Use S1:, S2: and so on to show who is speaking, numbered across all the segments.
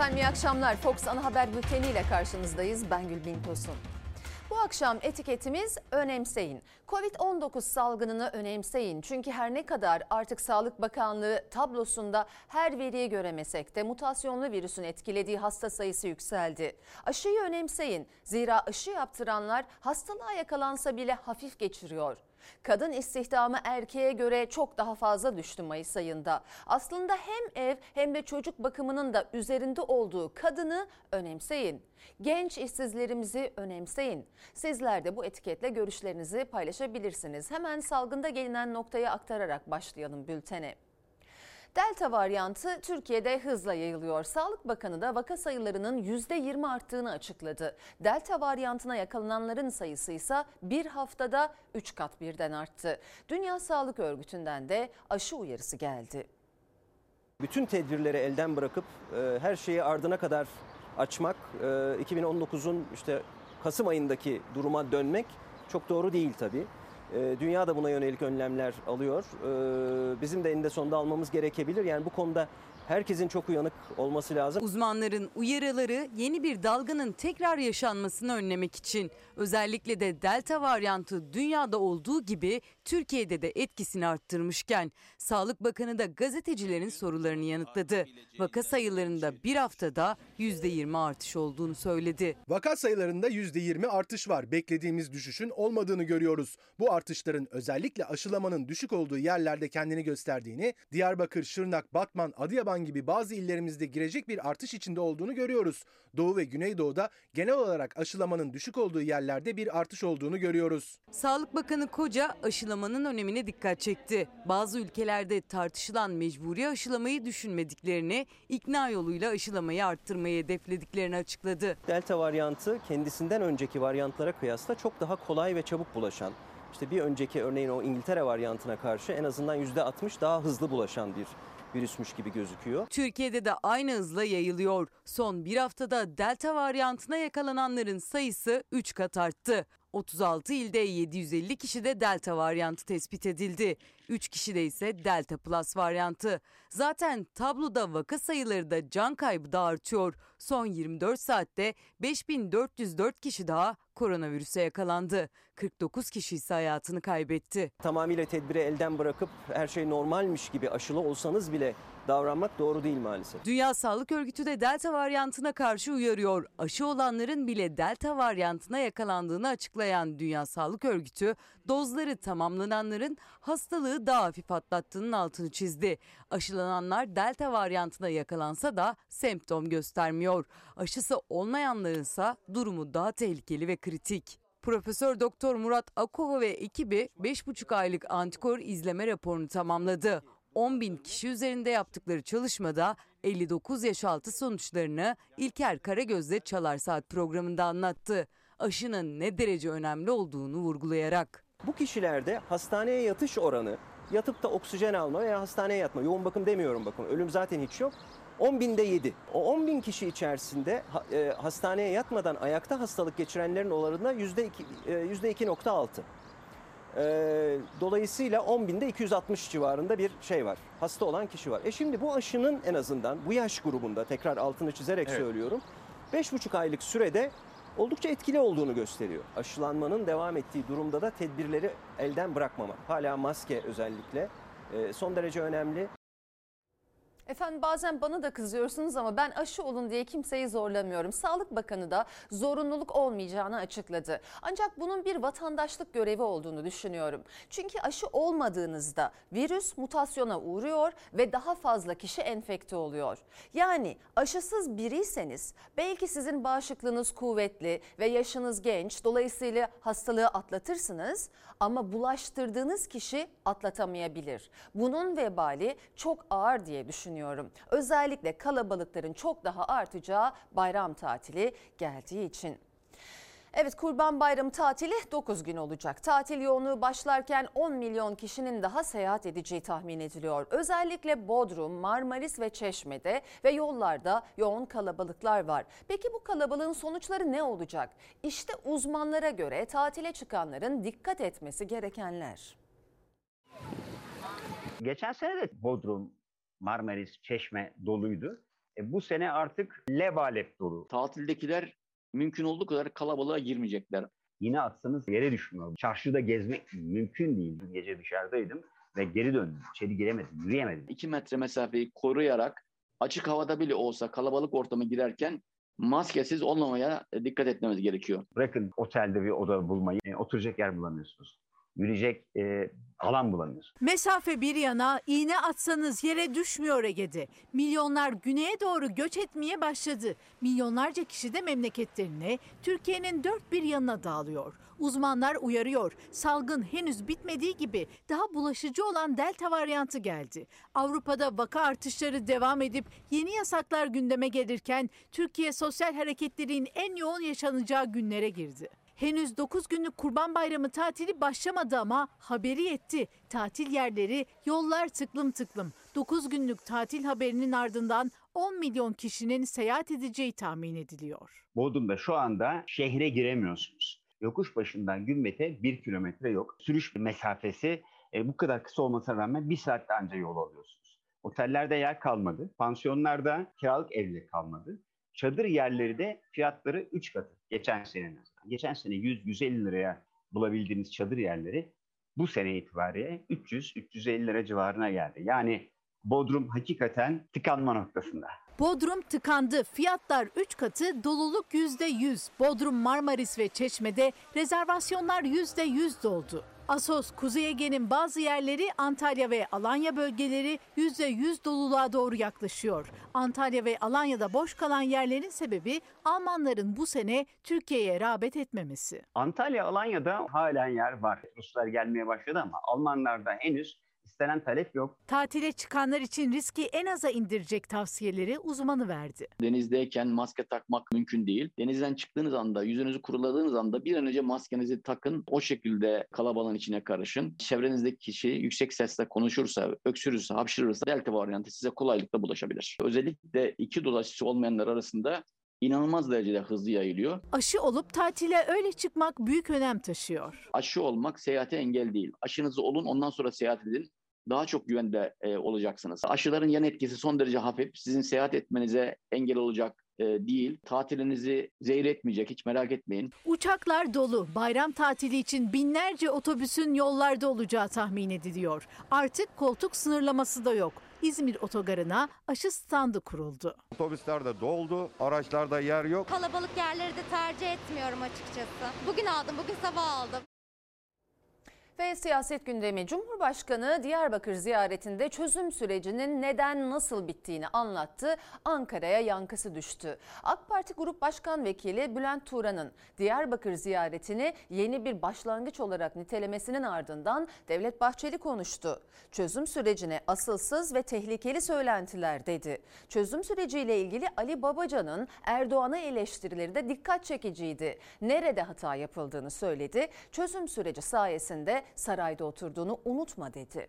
S1: Efendim iyi akşamlar. Fox Ana Haber Bülteni ile karşınızdayız. Ben Gülbin Tosun. Bu akşam etiketimiz önemseyin. Covid-19 salgınını önemseyin. Çünkü her ne kadar artık Sağlık Bakanlığı tablosunda her veriyi göremesek de mutasyonlu virüsün etkilediği hasta sayısı yükseldi. Aşıyı önemseyin. Zira aşı yaptıranlar hastalığa yakalansa bile hafif geçiriyor. Kadın istihdamı erkeğe göre çok daha fazla düştü Mayıs ayında. Aslında hem ev hem de çocuk bakımının da üzerinde olduğu kadını önemseyin. Genç işsizlerimizi önemseyin. Sizler de bu etiketle görüşlerinizi paylaşabilirsiniz. Hemen salgında gelinen noktaya aktararak başlayalım bültene. Delta varyantı Türkiye'de hızla yayılıyor. Sağlık Bakanı da vaka sayılarının %20 arttığını açıkladı. Delta varyantına yakalananların sayısı ise bir haftada 3 kat birden arttı. Dünya Sağlık Örgütü'nden de aşı uyarısı geldi.
S2: Bütün tedbirleri elden bırakıp e, her şeyi ardına kadar açmak, e, 2019'un işte Kasım ayındaki duruma dönmek çok doğru değil tabii. E, dünya da buna yönelik önlemler alıyor. E, bizim de eninde sonunda almamız gerekebilir. Yani bu konuda herkesin çok uyanık olması lazım.
S3: Uzmanların uyarıları yeni bir dalganın tekrar yaşanmasını önlemek için. Özellikle de delta varyantı dünyada olduğu gibi Türkiye'de de etkisini arttırmışken Sağlık Bakanı da gazetecilerin sorularını yanıtladı. Vaka sayılarında bir haftada %20 artış olduğunu söyledi.
S4: Vaka sayılarında %20 artış var. Beklediğimiz düşüşün olmadığını görüyoruz. Bu artışların özellikle aşılamanın düşük olduğu yerlerde kendini gösterdiğini, Diyarbakır, Şırnak, Batman, Adıyaman gibi bazı illerimizde girecek bir artış içinde olduğunu görüyoruz. Doğu ve Güneydoğu'da genel olarak aşılamanın düşük olduğu yerlerde bir artış olduğunu görüyoruz.
S3: Sağlık Bakanı Koca aşılamanın önemine dikkat çekti. Bazı ülkelerde tartışılan mecburi aşılamayı düşünmediklerini, ikna yoluyla aşılamayı arttırmayı hedeflediklerini açıkladı.
S2: Delta varyantı kendisinden önceki varyantlara kıyasla çok daha kolay ve çabuk bulaşan, işte bir önceki örneğin o İngiltere varyantına karşı en azından %60 daha hızlı bulaşan bir virüsmüş gibi gözüküyor.
S3: Türkiye'de de aynı hızla yayılıyor. Son bir haftada delta varyantına yakalananların sayısı 3 kat arttı. 36 ilde 750 kişide delta varyantı tespit edildi. 3 kişide ise delta plus varyantı. Zaten tabloda vaka sayıları da can kaybı da artıyor. Son 24 saatte 5404 kişi daha koronavirüse yakalandı. 49 kişi ise hayatını kaybetti.
S2: Tamamıyla tedbiri elden bırakıp her şey normalmiş gibi aşılı olsanız bile davranmak doğru değil maalesef.
S3: Dünya Sağlık Örgütü de delta varyantına karşı uyarıyor. Aşı olanların bile delta varyantına yakalandığını açıklayan Dünya Sağlık Örgütü, dozları tamamlananların hastalığı daha hafif atlattığının altını çizdi. Aşılananlar delta varyantına yakalansa da semptom göstermiyor. Aşısı olmayanlarınsa durumu daha tehlikeli ve kritik. Profesör Doktor Murat Akova ve ekibi 5,5 aylık antikor izleme raporunu tamamladı. 10 bin kişi üzerinde yaptıkları çalışmada 59 yaş altı sonuçlarını İlker Karagöz'le Çalar Saat programında anlattı. Aşının ne derece önemli olduğunu vurgulayarak.
S2: Bu kişilerde hastaneye yatış oranı yatıp da oksijen alma veya hastaneye yatma, yoğun bakım demiyorum bakın ölüm zaten hiç yok. 10 binde 7. O 10 bin kişi içerisinde e, hastaneye yatmadan ayakta hastalık geçirenlerin oranında %2.6. E, dolayısıyla 10 binde 260 civarında bir şey var. Hasta olan kişi var. E şimdi bu aşının en azından bu yaş grubunda tekrar altını çizerek evet. söylüyorum. 5,5 aylık sürede oldukça etkili olduğunu gösteriyor. Aşılanmanın devam ettiği durumda da tedbirleri elden bırakmamak. Hala maske özellikle son derece önemli.
S1: Efendim bazen bana da kızıyorsunuz ama ben aşı olun diye kimseyi zorlamıyorum. Sağlık Bakanı da zorunluluk olmayacağını açıkladı. Ancak bunun bir vatandaşlık görevi olduğunu düşünüyorum. Çünkü aşı olmadığınızda virüs mutasyona uğruyor ve daha fazla kişi enfekte oluyor. Yani aşısız biriyseniz belki sizin bağışıklığınız kuvvetli ve yaşınız genç dolayısıyla hastalığı atlatırsınız ama bulaştırdığınız kişi atlatamayabilir. Bunun vebali çok ağır diye düşünüyorum. Özellikle kalabalıkların çok daha artacağı bayram tatili geldiği için. Evet Kurban Bayramı tatili 9 gün olacak. Tatil yoğunluğu başlarken 10 milyon kişinin daha seyahat edeceği tahmin ediliyor. Özellikle Bodrum, Marmaris ve Çeşme'de ve yollarda yoğun kalabalıklar var. Peki bu kalabalığın sonuçları ne olacak? İşte uzmanlara göre tatile çıkanların dikkat etmesi gerekenler.
S5: Geçen sene de Bodrum, Marmaris, Çeşme doluydu. E, bu sene artık lebalep dolu.
S6: Tatildekiler mümkün olduğu kadar kalabalığa girmeyecekler.
S5: Yine atsanız yere düşmüyor. Çarşıda gezmek mümkün değil. Dün gece dışarıdaydım ve geri döndüm. İçeri giremedim, yürüyemedim.
S6: 2 metre mesafeyi koruyarak açık havada bile olsa kalabalık ortama girerken maskesiz olmamaya dikkat etmemiz gerekiyor.
S5: Bırakın otelde bir oda bulmayı, e, oturacak yer bulamıyorsunuz. Yürüyecek e, alan bulamıyorsunuz.
S7: Mesafe bir yana iğne atsanız yere düşmüyor Ege'de. Milyonlar güneye doğru göç etmeye başladı. Milyonlarca kişi de memleketlerine, Türkiye'nin dört bir yanına dağılıyor. Uzmanlar uyarıyor. Salgın henüz bitmediği gibi daha bulaşıcı olan delta varyantı geldi. Avrupa'da vaka artışları devam edip yeni yasaklar gündeme gelirken Türkiye sosyal hareketlerin en yoğun yaşanacağı günlere girdi. Henüz 9 günlük Kurban Bayramı tatili başlamadı ama haberi yetti. Tatil yerleri, yollar tıklım tıklım. 9 günlük tatil haberinin ardından 10 milyon kişinin seyahat edeceği tahmin ediliyor.
S5: Bodrum'da şu anda şehre giremiyorsunuz. Yokuş başından Gümbet'e bir kilometre yok. Sürüş mesafesi e, bu kadar kısa olmasına rağmen bir saatte anca yol alıyorsunuz. Otellerde yer kalmadı. Pansiyonlarda kiralık evler kalmadı. Çadır yerleri de fiyatları 3 katı. Geçen sene Geçen sene 100-150 liraya bulabildiğiniz çadır yerleri bu sene itibariyle 300-350 lira civarına geldi. Yani Bodrum hakikaten tıkanma noktasında.
S7: Bodrum tıkandı. Fiyatlar 3 katı, doluluk %100. Bodrum, Marmaris ve Çeşme'de rezervasyonlar %100 doldu. Asos, Kuzey Ege'nin bazı yerleri Antalya ve Alanya bölgeleri %100 doluluğa doğru yaklaşıyor. Antalya ve Alanya'da boş kalan yerlerin sebebi Almanların bu sene Türkiye'ye rağbet etmemesi.
S5: Antalya, Alanya'da halen yer var. Ruslar gelmeye başladı ama Almanlarda henüz istenen talep yok.
S7: Tatile çıkanlar için riski en aza indirecek tavsiyeleri uzmanı verdi.
S6: Denizdeyken maske takmak mümkün değil. Denizden çıktığınız anda, yüzünüzü kuruladığınız anda bir an önce maskenizi takın. O şekilde kalabalığın içine karışın. Çevrenizdeki kişi yüksek sesle konuşursa, öksürürse, hapşırırsa delta varyantı size kolaylıkla bulaşabilir. Özellikle iki doz aşısı olmayanlar arasında inanılmaz derecede hızlı yayılıyor.
S7: Aşı olup tatile öyle çıkmak büyük önem taşıyor.
S6: Aşı olmak seyahate engel değil. Aşınızı olun ondan sonra seyahat edin. Daha çok güvende e, olacaksınız. Aşıların yan etkisi son derece hafif. Sizin seyahat etmenize engel olacak e, değil. Tatilinizi zehir etmeyecek hiç merak etmeyin.
S7: Uçaklar dolu. Bayram tatili için binlerce otobüsün yollarda olacağı tahmin ediliyor. Artık koltuk sınırlaması da yok. İzmir otogarına aşı standı kuruldu.
S8: Otobüsler de doldu, araçlarda yer yok.
S9: Kalabalık yerleri de tercih etmiyorum açıkçası. Bugün aldım, bugün sabah aldım.
S1: Ve siyaset gündemi Cumhurbaşkanı Diyarbakır ziyaretinde çözüm sürecinin neden nasıl bittiğini anlattı. Ankara'ya yankısı düştü. AK Parti Grup Başkan Vekili Bülent Turan'ın Diyarbakır ziyaretini yeni bir başlangıç olarak nitelemesinin ardından Devlet Bahçeli konuştu. Çözüm sürecine asılsız ve tehlikeli söylentiler dedi. Çözüm süreciyle ilgili Ali Babacan'ın Erdoğan'a eleştirileri de dikkat çekiciydi. Nerede hata yapıldığını söyledi. Çözüm süreci sayesinde sarayda oturduğunu unutma dedi.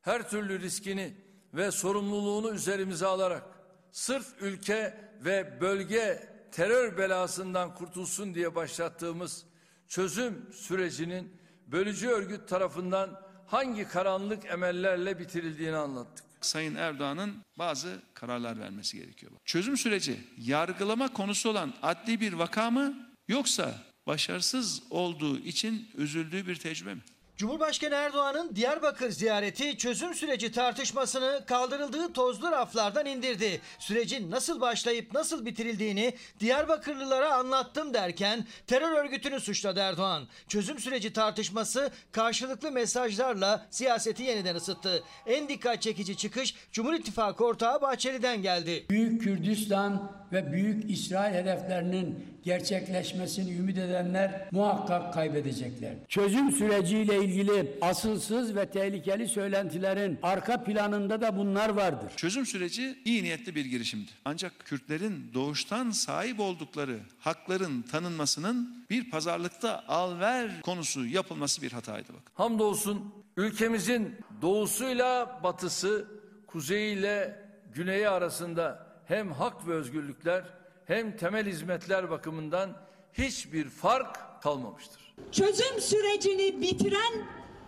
S10: Her türlü riskini ve sorumluluğunu üzerimize alarak sırf ülke ve bölge terör belasından kurtulsun diye başlattığımız çözüm sürecinin bölücü örgüt tarafından hangi karanlık emellerle bitirildiğini anlattık.
S11: Sayın Erdoğan'ın bazı kararlar vermesi gerekiyor. Çözüm süreci yargılama konusu olan adli bir vaka mı yoksa başarısız olduğu için üzüldüğü bir tecrübe mi?
S12: Cumhurbaşkanı Erdoğan'ın Diyarbakır ziyareti çözüm süreci tartışmasını kaldırıldığı tozlu raflardan indirdi. Sürecin nasıl başlayıp nasıl bitirildiğini Diyarbakırlılara anlattım derken terör örgütünü suçladı Erdoğan. Çözüm süreci tartışması karşılıklı mesajlarla siyaseti yeniden ısıttı. En dikkat çekici çıkış Cumhur İttifakı ortağı Bahçeli'den geldi.
S13: Büyük Kürdistan ve Büyük İsrail hedeflerinin gerçekleşmesini ümit edenler muhakkak kaybedecekler. Çözüm süreciyle ilgili asılsız ve tehlikeli söylentilerin arka planında da bunlar vardır.
S11: Çözüm süreci iyi niyetli bir girişimdi. Ancak Kürtlerin doğuştan sahip oldukları hakların tanınmasının bir pazarlıkta al-ver konusu yapılması bir hataydı bak.
S10: Hamdolsun ülkemizin doğusuyla batısı, kuzeyiyle güneyi arasında hem hak ve özgürlükler hem temel hizmetler bakımından hiçbir fark kalmamıştır.
S14: Çözüm sürecini bitiren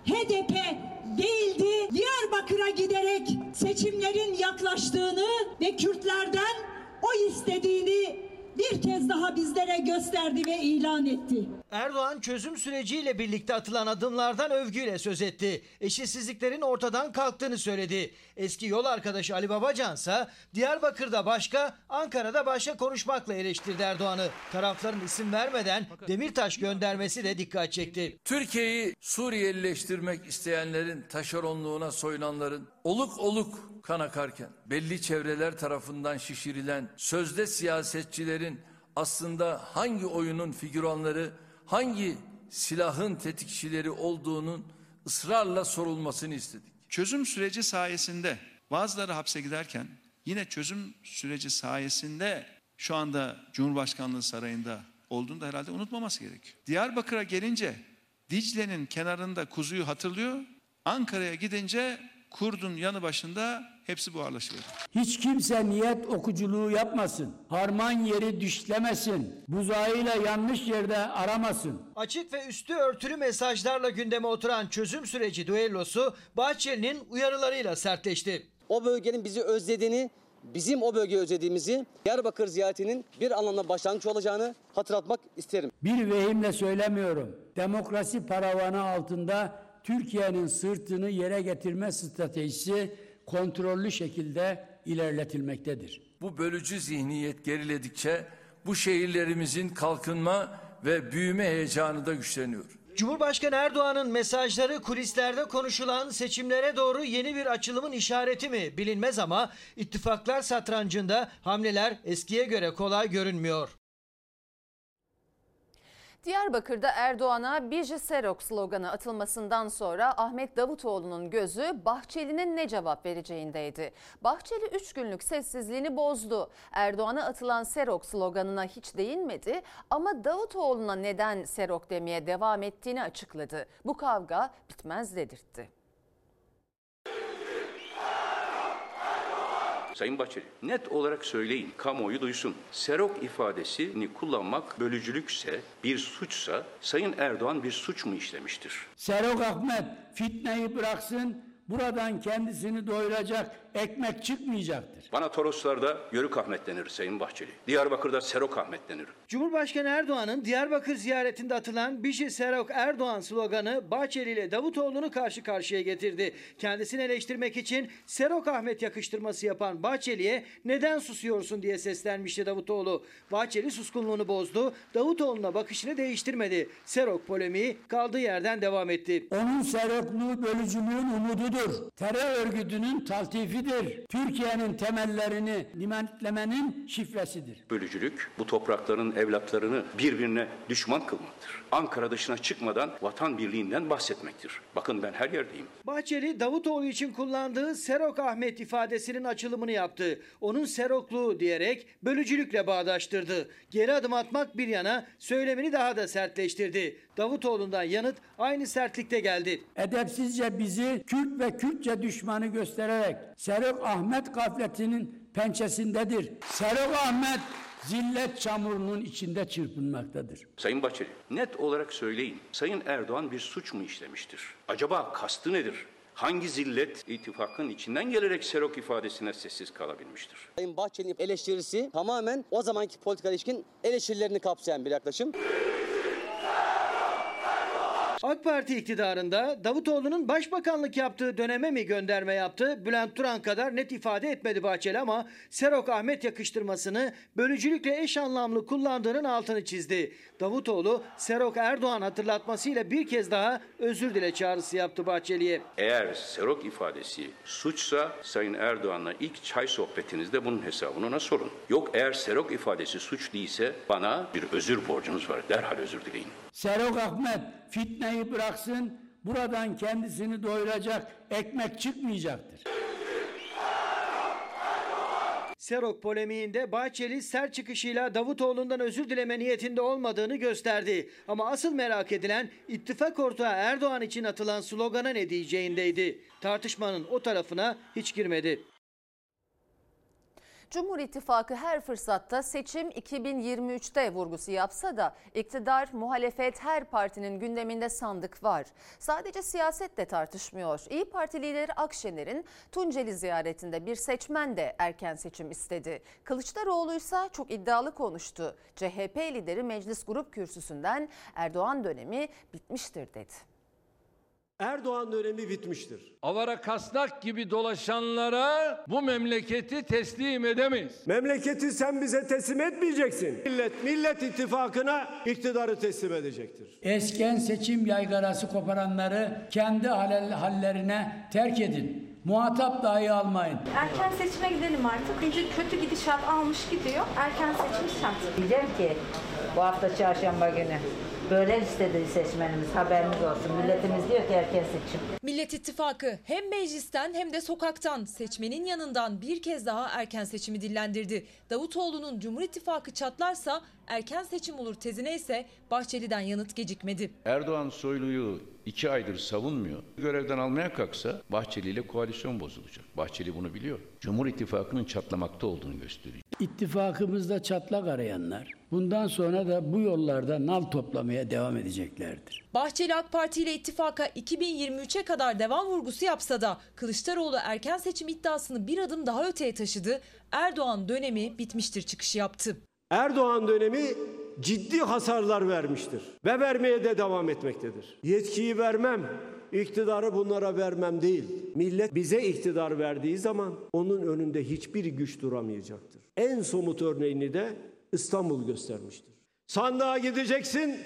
S14: HDP değildi. Diyarbakır'a giderek seçimlerin yaklaştığını ve Kürtlerden o istediğini bir kez daha bizlere gösterdi ve ilan etti.
S12: Erdoğan çözüm süreciyle birlikte atılan adımlardan övgüyle söz etti. Eşitsizliklerin ortadan kalktığını söyledi. Eski yol arkadaşı Ali Babacan ise Diyarbakır'da başka, Ankara'da başka konuşmakla eleştirdi Erdoğan'ı. Tarafların isim vermeden Demirtaş göndermesi de dikkat çekti.
S10: Türkiye'yi Suriyelileştirmek isteyenlerin taşeronluğuna soyunanların oluk oluk kan akarken belli çevreler tarafından şişirilen sözde siyasetçilerin aslında hangi oyunun figüranları, hangi silahın tetikçileri olduğunun ısrarla sorulmasını istedik.
S11: Çözüm süreci sayesinde bazıları hapse giderken yine çözüm süreci sayesinde şu anda Cumhurbaşkanlığı sarayında olduğunu da herhalde unutmaması gerekiyor. Diyarbakır'a gelince Dicle'nin kenarında kuzuyu hatırlıyor. Ankara'ya gidince kurdun yanı başında hepsi buharlaşıyor.
S13: Hiç kimse niyet okuculuğu yapmasın. Harman yeri düşlemesin. Buzağıyla yanlış yerde aramasın.
S12: Açık ve üstü örtülü mesajlarla gündeme oturan çözüm süreci düellosu Bahçeli'nin uyarılarıyla sertleşti.
S15: O bölgenin bizi özlediğini, bizim o bölgeyi özlediğimizi, Diyarbakır ziyaretinin bir anlamda başlangıç olacağını hatırlatmak isterim.
S13: Bir vehimle söylemiyorum. Demokrasi paravanı altında Türkiye'nin sırtını yere getirme stratejisi kontrollü şekilde ilerletilmektedir.
S10: Bu bölücü zihniyet geriledikçe bu şehirlerimizin kalkınma ve büyüme heyecanı da güçleniyor.
S12: Cumhurbaşkanı Erdoğan'ın mesajları kulislerde konuşulan seçimlere doğru yeni bir açılımın işareti mi bilinmez ama ittifaklar satrancında hamleler eskiye göre kolay görünmüyor.
S1: Diyarbakır'da Erdoğan'a Biji Serok sloganı atılmasından sonra Ahmet Davutoğlu'nun gözü Bahçeli'nin ne cevap vereceğindeydi. Bahçeli 3 günlük sessizliğini bozdu. Erdoğan'a atılan Serok sloganına hiç değinmedi ama Davutoğlu'na neden Serok demeye devam ettiğini açıkladı. Bu kavga bitmez dedirtti.
S16: Sayın Bahçeli net olarak söyleyin, kamuoyu duysun. Serok ifadesini kullanmak bölücülükse, bir suçsa Sayın Erdoğan bir suç mu işlemiştir?
S13: Serok Ahmet fitneyi bıraksın, buradan kendisini doyuracak ekmek çıkmayacaktır.
S16: Bana Toroslar'da Yörük Ahmet denir Sayın Bahçeli. Diyarbakır'da Serok Ahmet denir.
S12: Cumhurbaşkanı Erdoğan'ın Diyarbakır ziyaretinde atılan Bişi Serok Erdoğan sloganı Bahçeli ile Davutoğlu'nu karşı karşıya getirdi. Kendisini eleştirmek için Serok Ahmet yakıştırması yapan Bahçeli'ye neden susuyorsun diye seslenmişti Davutoğlu. Bahçeli suskunluğunu bozdu. Davutoğlu'na bakışını değiştirmedi. Serok polemiği kaldığı yerden devam etti.
S13: Onun serokluğu bölücülüğün umududur. Terör örgütünün taltifidir. Türkiye'nin temellerini limanitlemenin şifresidir.
S16: Bölücülük bu toprakların evlatlarını birbirine düşman kılmaktır. Ankara dışına çıkmadan vatan birliğinden bahsetmektir. Bakın ben her yerdeyim.
S12: Bahçeli Davutoğlu için kullandığı Serok Ahmet ifadesinin açılımını yaptı. Onun serokluğu diyerek bölücülükle bağdaştırdı. Geri adım atmak bir yana söylemini daha da sertleştirdi. Davutoğlu'ndan yanıt aynı sertlikte geldi.
S13: Edepsizce bizi Kürt ve Kürtçe düşmanı göstererek Serok Ahmet gafletinin pençesindedir. Serok Ahmet zillet çamurunun içinde çırpınmaktadır.
S16: Sayın Bahçeli net olarak söyleyin. Sayın Erdoğan bir suç mu işlemiştir? Acaba kastı nedir? Hangi zillet ittifakın içinden gelerek Serok ifadesine sessiz kalabilmiştir?
S15: Sayın Bahçeli'nin eleştirisi tamamen o zamanki politika ilişkin eleştirilerini kapsayan bir yaklaşım.
S12: AK Parti iktidarında Davutoğlu'nun başbakanlık yaptığı döneme mi gönderme yaptı? Bülent Turan kadar net ifade etmedi Bahçeli ama Serok Ahmet yakıştırmasını bölücülükle eş anlamlı kullandığının altını çizdi. Davutoğlu Serok Erdoğan hatırlatmasıyla bir kez daha özür dile çağrısı yaptı Bahçeli'ye.
S16: Eğer Serok ifadesi suçsa Sayın Erdoğan'la ilk çay sohbetinizde bunun hesabını ona sorun. Yok eğer Serok ifadesi suç değilse bana bir özür borcunuz var. Derhal özür dileyin.
S13: Serok Ahmet fitneyi bıraksın, buradan kendisini doyuracak ekmek çıkmayacaktır.
S12: Serok polemiğinde Bahçeli sert çıkışıyla Davutoğlu'ndan özür dileme niyetinde olmadığını gösterdi. Ama asıl merak edilen ittifak ortağı Erdoğan için atılan slogana ne diyeceğindeydi. Tartışmanın o tarafına hiç girmedi.
S1: Cumhur İttifakı her fırsatta seçim 2023'te vurgusu yapsa da iktidar, muhalefet her partinin gündeminde sandık var. Sadece siyasetle tartışmıyor. İyi Parti lideri Akşener'in Tunceli ziyaretinde bir seçmen de erken seçim istedi. Kılıçdaroğlu ise çok iddialı konuştu. CHP lideri meclis grup kürsüsünden Erdoğan dönemi bitmiştir dedi.
S17: Erdoğan dönemi bitmiştir.
S10: Avara kasnak gibi dolaşanlara bu memleketi teslim edemeyiz.
S17: Memleketi sen bize teslim etmeyeceksin. Millet Millet İttifakı'na iktidarı teslim edecektir.
S13: Esken seçim yaygarası koparanları kendi hallerine terk edin. Muhatap dahi almayın.
S18: Erken seçime gidelim artık. Çünkü kötü gidişat almış gidiyor. Erken seçim şart.
S19: Diyeceğim ki bu hafta çarşamba günü Böyle istedi seçmenimiz haberiniz olsun. Milletimiz diyor ki erken seçim.
S20: Millet İttifakı hem meclisten hem de sokaktan seçmenin yanından bir kez daha erken seçimi dillendirdi. Davutoğlu'nun Cumhur İttifakı çatlarsa erken seçim olur tezine ise Bahçeli'den yanıt gecikmedi.
S16: Erdoğan Soylu'yu iki aydır savunmuyor. Görevden almaya kalksa Bahçeli ile koalisyon bozulacak. Bahçeli bunu biliyor. Cumhur İttifakı'nın çatlamakta olduğunu gösteriyor.
S13: İttifakımızda çatlak arayanlar bundan sonra da bu yollarda nal toplamaya devam edeceklerdir.
S20: Bahçeli AK Parti ile ittifaka 2023'e kadar devam vurgusu yapsa da Kılıçdaroğlu erken seçim iddiasını bir adım daha öteye taşıdı. Erdoğan dönemi bitmiştir çıkışı yaptı.
S17: Erdoğan dönemi ciddi hasarlar vermiştir ve vermeye de devam etmektedir. Yetkiyi vermem, iktidarı bunlara vermem değil. Millet bize iktidar verdiği zaman onun önünde hiçbir güç duramayacaktır. En somut örneğini de İstanbul göstermiştir. Sandığa gideceksin,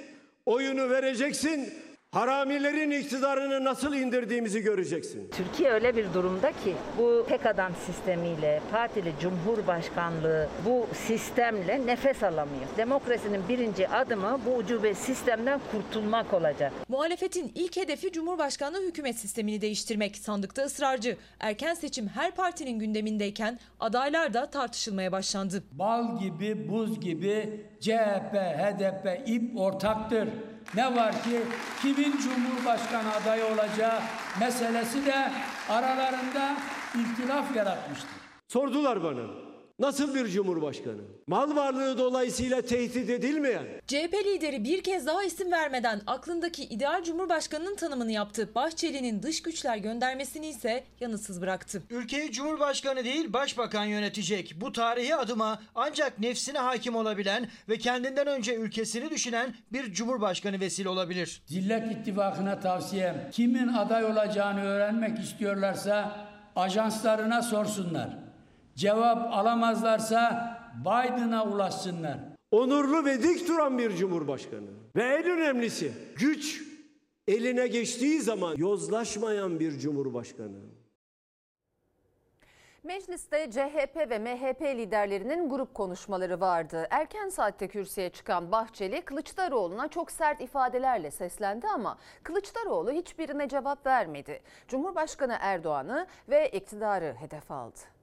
S17: oyunu vereceksin, haramilerin iktidarını nasıl indirdiğimizi göreceksin.
S19: Türkiye öyle bir durumda ki bu tek adam sistemiyle, partili cumhurbaşkanlığı bu sistemle nefes alamıyor. Demokrasinin birinci adımı bu ucube sistemden kurtulmak olacak.
S20: Muhalefetin ilk hedefi Cumhurbaşkanlığı hükümet sistemini değiştirmek. Sandıkta ısrarcı. Erken seçim her partinin gündemindeyken adaylar da tartışılmaya başlandı.
S13: Bal gibi, buz gibi CHP, HDP, İP ortaktır. Ne var ki kimin Cumhurbaşkanı adayı olacağı meselesi de aralarında ihtilaf yaratmıştır.
S17: Sordular bana. Nasıl bir cumhurbaşkanı? Mal varlığı dolayısıyla tehdit edilmeyen.
S20: CHP lideri bir kez daha isim vermeden aklındaki ideal cumhurbaşkanının tanımını yaptı. Bahçeli'nin dış güçler göndermesini ise yanıtsız bıraktı.
S12: Ülkeyi cumhurbaşkanı değil başbakan yönetecek. Bu tarihi adıma ancak nefsine hakim olabilen ve kendinden önce ülkesini düşünen bir cumhurbaşkanı vesile olabilir.
S13: Zillet İttifakı'na tavsiyem kimin aday olacağını öğrenmek istiyorlarsa ajanslarına sorsunlar. Cevap alamazlarsa Biden'a ulaşsınlar.
S17: Onurlu ve dik duran bir cumhurbaşkanı. Ve en önemlisi güç eline geçtiği zaman yozlaşmayan bir cumhurbaşkanı.
S1: Mecliste CHP ve MHP liderlerinin grup konuşmaları vardı. Erken saatte kürsüye çıkan Bahçeli Kılıçdaroğlu'na çok sert ifadelerle seslendi ama Kılıçdaroğlu hiçbirine cevap vermedi. Cumhurbaşkanı Erdoğan'ı ve iktidarı hedef aldı.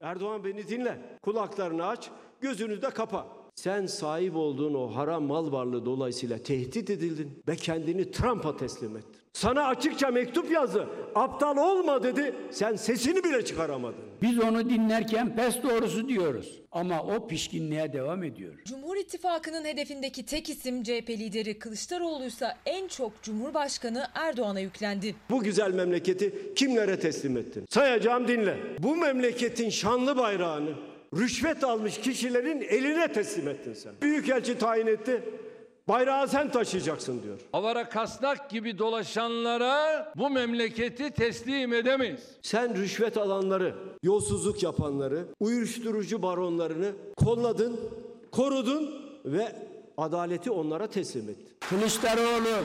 S17: Erdoğan beni dinle. Kulaklarını aç, gözünü de kapa. Sen sahip olduğun o haram mal varlığı dolayısıyla tehdit edildin ve kendini Trump'a teslim ettin. Sana açıkça mektup yazdı. Aptal olma dedi. Sen sesini bile çıkaramadın.
S13: Biz onu dinlerken pes doğrusu diyoruz. Ama o pişkinliğe devam ediyor.
S20: Cumhur İttifakı'nın hedefindeki tek isim CHP lideri Kılıçdaroğlu ise en çok Cumhurbaşkanı Erdoğan'a yüklendi.
S17: Bu güzel memleketi kimlere teslim ettin? Sayacağım dinle. Bu memleketin şanlı bayrağını rüşvet almış kişilerin eline teslim ettin sen. Büyükelçi tayin etti. Bayrağı sen taşıyacaksın diyor.
S10: Avara kasnak gibi dolaşanlara bu memleketi teslim edemeyiz.
S17: Sen rüşvet alanları, yolsuzluk yapanları, uyuşturucu baronlarını kolladın, korudun ve adaleti onlara teslim ettin.
S13: Kılıçdaroğlu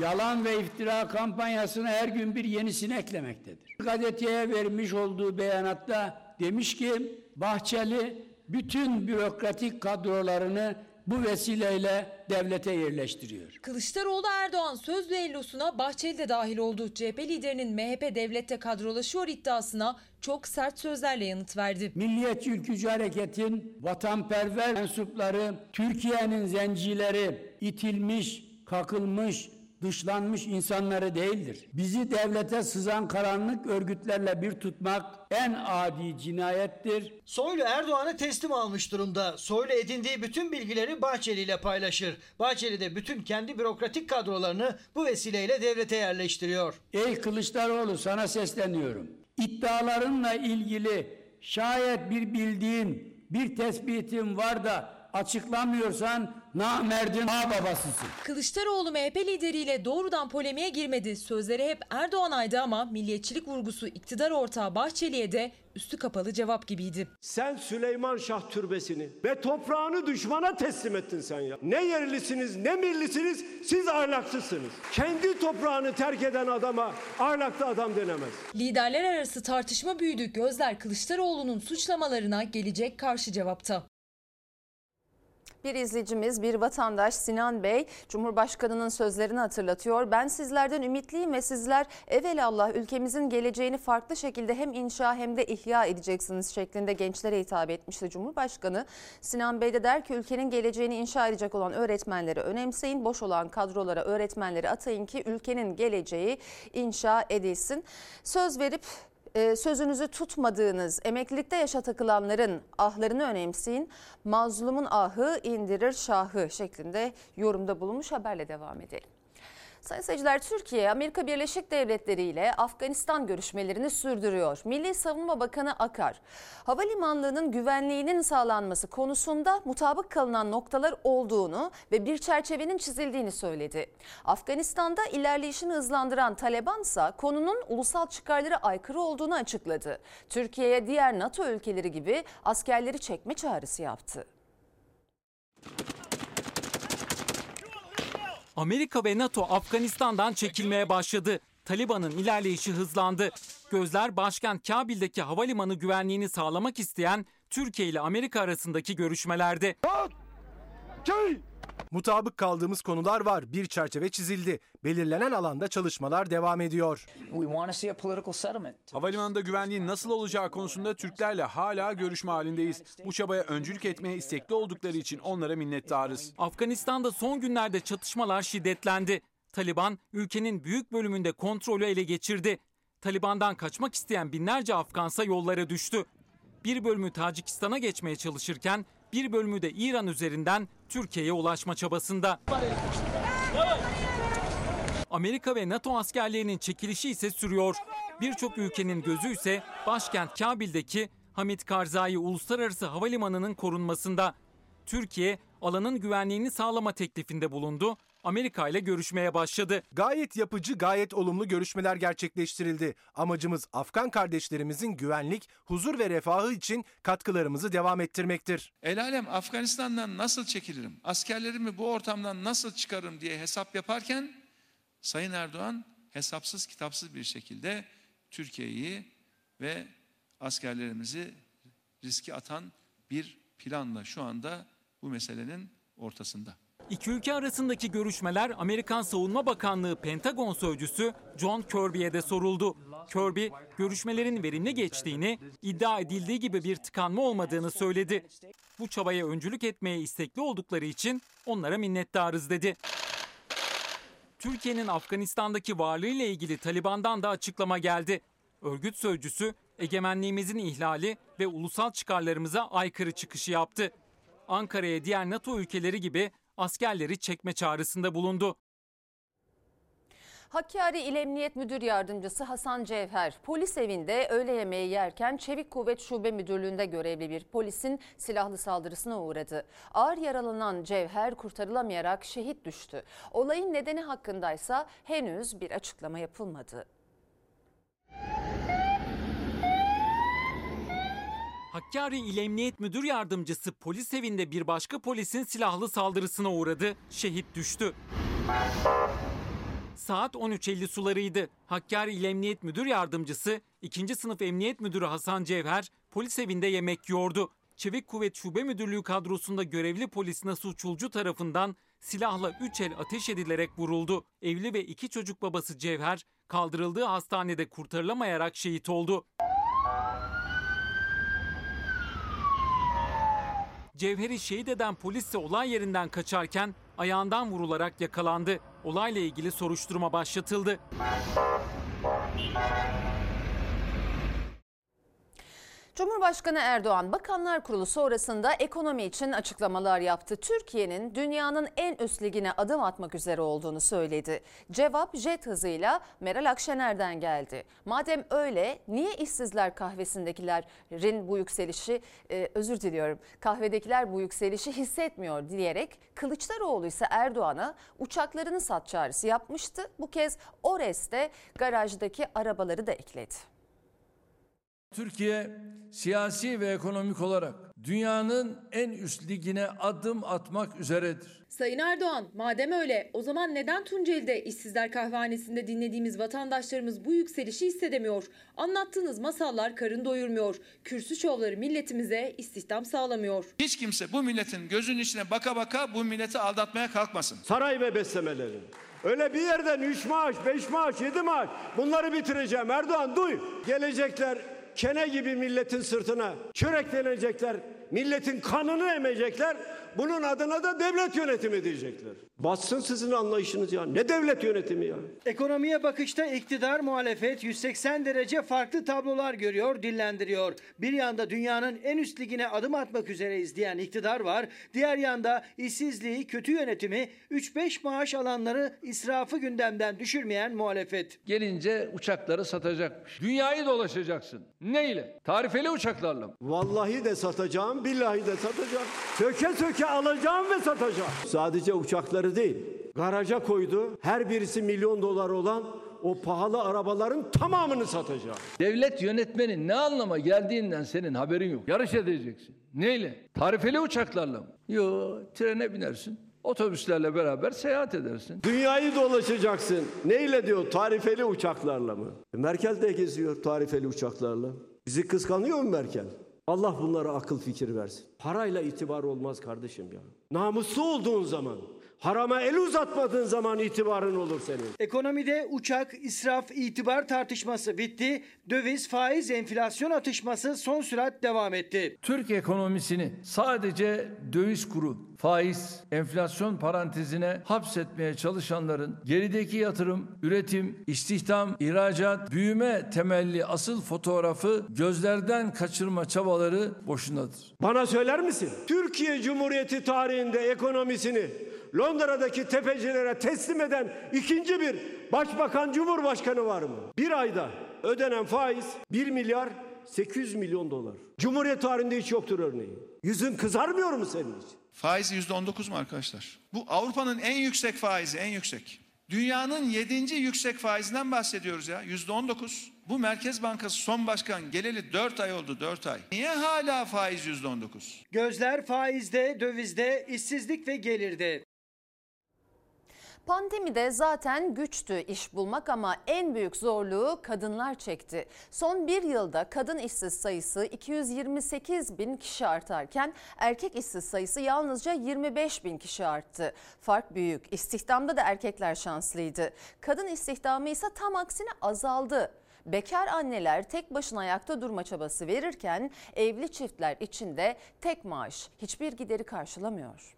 S13: yalan ve iftira kampanyasına her gün bir yenisini eklemektedir. Gazeteye vermiş olduğu beyanatta demiş ki Bahçeli bütün bürokratik kadrolarını bu vesileyle devlete yerleştiriyor.
S20: Kılıçdaroğlu Erdoğan sözlü ellosuna Bahçeli de dahil oldu. CHP liderinin MHP devlette kadrolaşıyor iddiasına çok sert sözlerle yanıt verdi.
S13: Milliyetçi Ülkücü Hareket'in vatanperver mensupları Türkiye'nin zencileri itilmiş, kakılmış, dışlanmış insanları değildir. Bizi devlete sızan karanlık örgütlerle bir tutmak en adi cinayettir.
S12: Soylu Erdoğan'ı teslim almış durumda. Soylu edindiği bütün bilgileri Bahçeli ile paylaşır. Bahçeli de bütün kendi bürokratik kadrolarını bu vesileyle devlete yerleştiriyor.
S13: Ey Kılıçdaroğlu sana sesleniyorum. İddialarınla ilgili şayet bir bildiğin, bir tespitin var da açıklamıyorsan namerdin ağ babasısın.
S20: Kılıçdaroğlu MHP lideriyle doğrudan polemiğe girmedi. Sözleri hep Erdoğan'aydı ama milliyetçilik vurgusu iktidar ortağı Bahçeli'ye de üstü kapalı cevap gibiydi.
S17: Sen Süleyman Şah türbesini ve toprağını düşmana teslim ettin sen ya. Ne yerlisiniz ne millisiniz siz ahlaksızsınız. Kendi toprağını terk eden adama ahlaklı adam denemez.
S20: Liderler arası tartışma büyüdü. Gözler Kılıçdaroğlu'nun suçlamalarına gelecek karşı cevapta.
S1: Bir izleyicimiz, bir vatandaş Sinan Bey, Cumhurbaşkanı'nın sözlerini hatırlatıyor. Ben sizlerden ümitliyim ve sizler evelallah ülkemizin geleceğini farklı şekilde hem inşa hem de ihya edeceksiniz şeklinde gençlere hitap etmişti Cumhurbaşkanı. Sinan Bey de der ki ülkenin geleceğini inşa edecek olan öğretmenleri önemseyin, boş olan kadrolara öğretmenleri atayın ki ülkenin geleceği inşa edilsin. Söz verip e, sözünüzü tutmadığınız, emeklilikte yaşa takılanların ahlarını önemseyin. Mazlumun ahı indirir şahı şeklinde yorumda bulunmuş haberle devam edelim. Sayın seyirciler Türkiye Amerika Birleşik Devletleri ile Afganistan görüşmelerini sürdürüyor. Milli Savunma Bakanı Akar, havalimanlığının güvenliğinin sağlanması konusunda mutabık kalınan noktalar olduğunu ve bir çerçevenin çizildiğini söyledi. Afganistan'da ilerleyişini hızlandıran Taliban ise konunun ulusal çıkarlara aykırı olduğunu açıkladı. Türkiye'ye diğer NATO ülkeleri gibi askerleri çekme çağrısı yaptı.
S21: Amerika ve NATO Afganistan'dan çekilmeye başladı. Taliban'ın ilerleyişi hızlandı. Gözler başkent Kabil'deki havalimanı güvenliğini sağlamak isteyen Türkiye ile Amerika arasındaki görüşmelerde.
S4: Mutabık kaldığımız konular var. Bir çerçeve çizildi. Belirlenen alanda çalışmalar devam ediyor.
S22: Havalimanında güvenliğin nasıl olacağı konusunda Türklerle hala görüşme halindeyiz. Bu çabaya öncülük etmeye istekli oldukları için onlara minnettarız.
S21: Afganistan'da son günlerde çatışmalar şiddetlendi. Taliban ülkenin büyük bölümünde kontrolü ele geçirdi. Taliban'dan kaçmak isteyen binlerce Afgansa yollara düştü. Bir bölümü Tacikistan'a geçmeye çalışırken bir bölümü de İran üzerinden Türkiye'ye ulaşma çabasında. Amerika ve NATO askerlerinin çekilişi ise sürüyor. Birçok ülkenin gözü ise başkent Kabil'deki Hamid Karzai Uluslararası Havalimanı'nın korunmasında. Türkiye alanın güvenliğini sağlama teklifinde bulundu. Amerika ile görüşmeye başladı.
S4: Gayet yapıcı, gayet olumlu görüşmeler gerçekleştirildi. Amacımız Afgan kardeşlerimizin güvenlik, huzur ve refahı için katkılarımızı devam ettirmektir.
S11: El alem Afganistan'dan nasıl çekilirim, askerlerimi bu ortamdan nasıl çıkarım diye hesap yaparken Sayın Erdoğan hesapsız kitapsız bir şekilde Türkiye'yi ve askerlerimizi riske atan bir planla şu anda bu meselenin ortasında.
S21: İki ülke arasındaki görüşmeler Amerikan Savunma Bakanlığı Pentagon sözcüsü John Kirby'ye de soruldu. Kirby, görüşmelerin verimli geçtiğini, iddia edildiği gibi bir tıkanma olmadığını söyledi. Bu çabaya öncülük etmeye istekli oldukları için onlara minnettarız dedi. Türkiye'nin Afganistan'daki varlığıyla ilgili Taliban'dan da açıklama geldi. Örgüt sözcüsü egemenliğimizin ihlali ve ulusal çıkarlarımıza aykırı çıkışı yaptı. Ankara'ya diğer NATO ülkeleri gibi askerleri çekme çağrısında bulundu.
S1: Hakkari İl Emniyet Müdür Yardımcısı Hasan Cevher, polis evinde öğle yemeği yerken Çevik Kuvvet Şube Müdürlüğü'nde görevli bir polisin silahlı saldırısına uğradı. Ağır yaralanan Cevher kurtarılamayarak şehit düştü. Olayın nedeni hakkındaysa henüz bir açıklama yapılmadı.
S21: Hakkari İl Emniyet Müdür Yardımcısı polis evinde bir başka polisin silahlı saldırısına uğradı, şehit düştü. Saat 13.50 sularıydı. Hakkari İl Emniyet Müdür Yardımcısı 2. sınıf Emniyet Müdürü Hasan Cevher polis evinde yemek yiyordu. Çevik Kuvvet Şube Müdürlüğü kadrosunda görevli polis Nasuh Çulcu tarafından silahla 3 el ateş edilerek vuruldu. Evli ve iki çocuk babası Cevher kaldırıldığı hastanede kurtarılamayarak şehit oldu. Cevher'i şehit eden polis ise olay yerinden kaçarken ayağından vurularak yakalandı. Olayla ilgili soruşturma başlatıldı.
S1: Cumhurbaşkanı Erdoğan Bakanlar Kurulu sonrasında ekonomi için açıklamalar yaptı. Türkiye'nin dünyanın en üst ligine adım atmak üzere olduğunu söyledi. Cevap jet hızıyla Meral Akşener'den geldi. Madem öyle niye işsizler kahvesindekilerin bu yükselişi e, özür diliyorum kahvedekiler bu yükselişi hissetmiyor diyerek Kılıçdaroğlu ise Erdoğan'a uçaklarını sat çağrısı yapmıştı. Bu kez Ores'te garajdaki arabaları da ekledi.
S10: Türkiye siyasi ve ekonomik olarak dünyanın en üst ligine adım atmak üzeredir.
S20: Sayın Erdoğan, madem öyle o zaman neden Tunceli'de işsizler kahvehanesinde dinlediğimiz vatandaşlarımız bu yükselişi hissedemiyor? Anlattığınız masallar karın doyurmuyor. Kürsü şovları milletimize istihdam sağlamıyor.
S11: Hiç kimse bu milletin gözünün içine baka baka bu milleti aldatmaya kalkmasın.
S17: Saray ve beslemeleri. Öyle bir yerden üç maaş, beş maaş, yedi maaş bunları bitireceğim. Erdoğan duy. Gelecekler kene gibi milletin sırtına çöreklenecekler. Milletin kanını emecekler. Bunun adına da devlet yönetimi diyecekler. Batsın sizin anlayışınız ya. Ne devlet yönetimi ya?
S12: Ekonomiye bakışta iktidar muhalefet 180 derece farklı tablolar görüyor, dillendiriyor. Bir yanda dünyanın en üst ligine adım atmak üzereyiz diyen iktidar var. Diğer yanda işsizliği, kötü yönetimi, 3-5 maaş alanları israfı gündemden düşürmeyen muhalefet.
S10: Gelince uçakları satacakmış. Dünyayı dolaşacaksın. Neyle? Tarifeli uçaklarla mı?
S17: Vallahi de satacağım, billahi de satacağım. Söke söke alacağım ve satacağım. Sadece uçakları değil. Garaja koydu. Her birisi milyon dolar olan o pahalı arabaların tamamını satacağım.
S10: Devlet yönetmenin ne anlama geldiğinden senin haberin yok. Yarış edeceksin. Neyle? Tarifeli uçaklarla mı? Yo, trene binersin. Otobüslerle beraber seyahat edersin.
S17: Dünyayı dolaşacaksın. Neyle diyor? Tarifeli uçaklarla mı? E, Merkel de geziyor tarifeli uçaklarla. Bizi kıskanıyor mu Merkel? Allah bunlara akıl fikir versin. Parayla itibar olmaz kardeşim ya. Namuslu olduğun zaman, harama el uzatmadığın zaman itibarın olur senin.
S12: Ekonomide uçak, israf, itibar tartışması bitti. Döviz, faiz, enflasyon atışması son sürat devam etti.
S10: Türk ekonomisini sadece döviz kuru, faiz, enflasyon parantezine hapsetmeye çalışanların gerideki yatırım, üretim, istihdam, ihracat, büyüme temelli asıl fotoğrafı gözlerden kaçırma çabaları boşunadır.
S17: Bana söyler misin? Türkiye Cumhuriyeti tarihinde ekonomisini Londra'daki tefecilere teslim eden ikinci bir başbakan cumhurbaşkanı var mı? Bir ayda ödenen faiz 1 milyar 800 milyon dolar. Cumhuriyet tarihinde hiç yoktur örneği. Yüzün kızarmıyor mu senin için?
S11: Faizi yüzde on dokuz mu arkadaşlar? Bu Avrupa'nın en yüksek faizi, en yüksek. Dünyanın yedinci yüksek faizinden bahsediyoruz ya. Yüzde on dokuz. Bu Merkez Bankası son başkan geleli dört ay oldu, dört ay. Niye hala faiz yüzde on dokuz?
S12: Gözler faizde, dövizde, işsizlik ve gelirde.
S1: Pandemide zaten güçtü iş bulmak ama en büyük zorluğu kadınlar çekti. Son bir yılda kadın işsiz sayısı 228 bin kişi artarken erkek işsiz sayısı yalnızca 25 bin kişi arttı. Fark büyük. İstihdamda da erkekler şanslıydı. Kadın istihdamı ise tam aksine azaldı. Bekar anneler tek başına ayakta durma çabası verirken evli çiftler için de tek maaş hiçbir gideri karşılamıyor.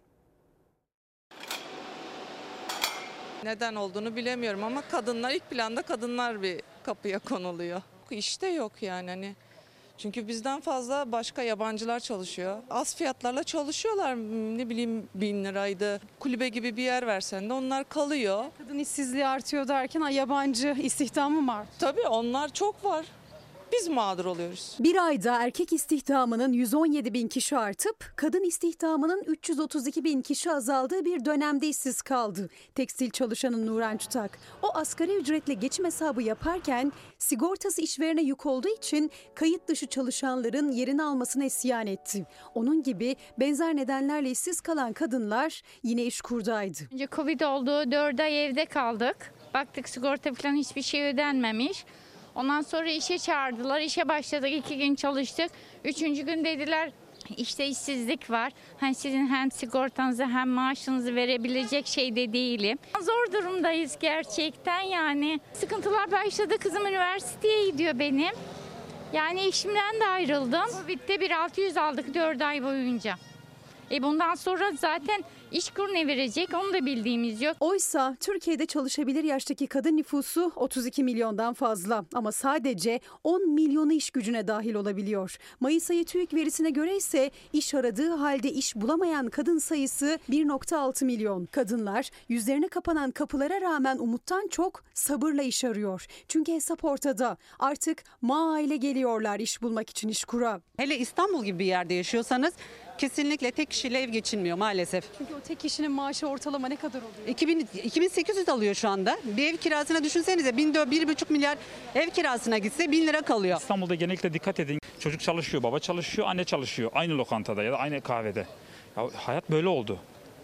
S23: Neden olduğunu bilemiyorum ama kadınlar ilk planda kadınlar bir kapıya konuluyor. İşte yok yani hani. Çünkü bizden fazla başka yabancılar çalışıyor. Az fiyatlarla çalışıyorlar. Ne bileyim bin liraydı. Kulübe gibi bir yer versen de onlar kalıyor.
S24: Kadın işsizliği artıyor derken yabancı istihdamı mı artıyor?
S23: Tabii onlar çok var. Biz mağdur oluyoruz.
S25: Bir ayda erkek istihdamının 117 bin kişi artıp kadın istihdamının 332 bin kişi azaldığı bir dönemde işsiz kaldı. Tekstil çalışanı Nuran Çıtak o asgari ücretle geçim hesabı yaparken sigortası işverene yük olduğu için kayıt dışı çalışanların yerini almasına isyan etti. Onun gibi benzer nedenlerle işsiz kalan kadınlar yine iş kurdaydı.
S26: Önce Covid oldu, 4 ay evde kaldık. Baktık sigorta falan hiçbir şey ödenmemiş. Ondan sonra işe çağırdılar. İşe başladık. iki gün çalıştık. Üçüncü gün dediler işte işsizlik var. Hani sizin hem sigortanızı hem maaşınızı verebilecek şeyde değilim. Zor durumdayız gerçekten yani. Sıkıntılar başladı. Kızım üniversiteye gidiyor benim. Yani eşimden de ayrıldım. Covid'de bir 600 aldık 4 ay boyunca. E bundan sonra zaten iş kur ne verecek onu da bildiğimiz yok.
S25: Oysa Türkiye'de çalışabilir yaştaki kadın nüfusu 32 milyondan fazla ama sadece 10 milyonu iş gücüne dahil olabiliyor. Mayıs ayı TÜİK verisine göre ise iş aradığı halde iş bulamayan kadın sayısı 1.6 milyon. Kadınlar yüzlerine kapanan kapılara rağmen umuttan çok sabırla iş arıyor. Çünkü hesap ortada. Artık ma ile geliyorlar iş bulmak için iş kura.
S27: Hele İstanbul gibi bir yerde yaşıyorsanız kesinlikle tek kişiyle ev geçinmiyor maalesef.
S25: Çünkü o tek kişinin maaşı ortalama ne kadar oluyor?
S27: 2000, 2800 alıyor şu anda. Bir ev kirasına düşünsenize 1,5 milyar ev kirasına gitse 1000 lira kalıyor.
S28: İstanbul'da genellikle dikkat edin. Çocuk çalışıyor, baba çalışıyor, anne çalışıyor. Aynı lokantada ya da aynı kahvede. Ya hayat böyle oldu.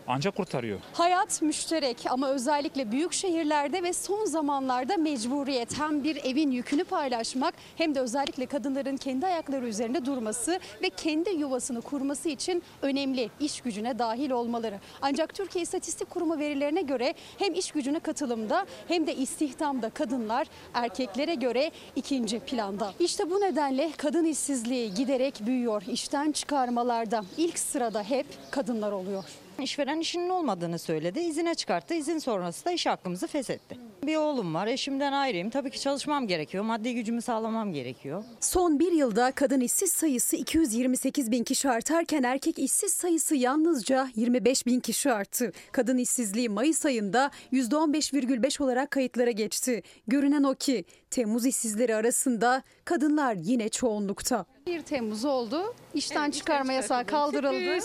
S28: Ancak kurtarıyor.
S25: Hayat müşterek ama özellikle büyük şehirlerde ve son zamanlarda mecburiyet. Hem bir evin yükünü paylaşmak hem de özellikle kadınların kendi ayakları üzerinde durması ve kendi yuvasını kurması için önemli iş gücüne dahil olmaları. Ancak Türkiye İstatistik Kurumu verilerine göre hem iş gücüne katılımda hem de istihdamda kadınlar erkeklere göre ikinci planda. İşte bu nedenle kadın işsizliği giderek büyüyor. İşten çıkarmalarda ilk sırada hep kadınlar oluyor.
S29: İşveren işinin olmadığını söyledi. İzine çıkarttı. İzin sonrası da iş hakkımızı feshetti. Bir oğlum var. Eşimden ayrıyım. Tabii ki çalışmam gerekiyor. Maddi gücümü sağlamam gerekiyor.
S25: Son bir yılda kadın işsiz sayısı 228 bin kişi artarken erkek işsiz sayısı yalnızca 25 bin kişi arttı. Kadın işsizliği Mayıs ayında %15,5 olarak kayıtlara geçti. Görünen o ki Temmuz işsizleri arasında kadınlar yine çoğunlukta. 1 Temmuz oldu. İşten çıkarma yasağı kaldırıldı.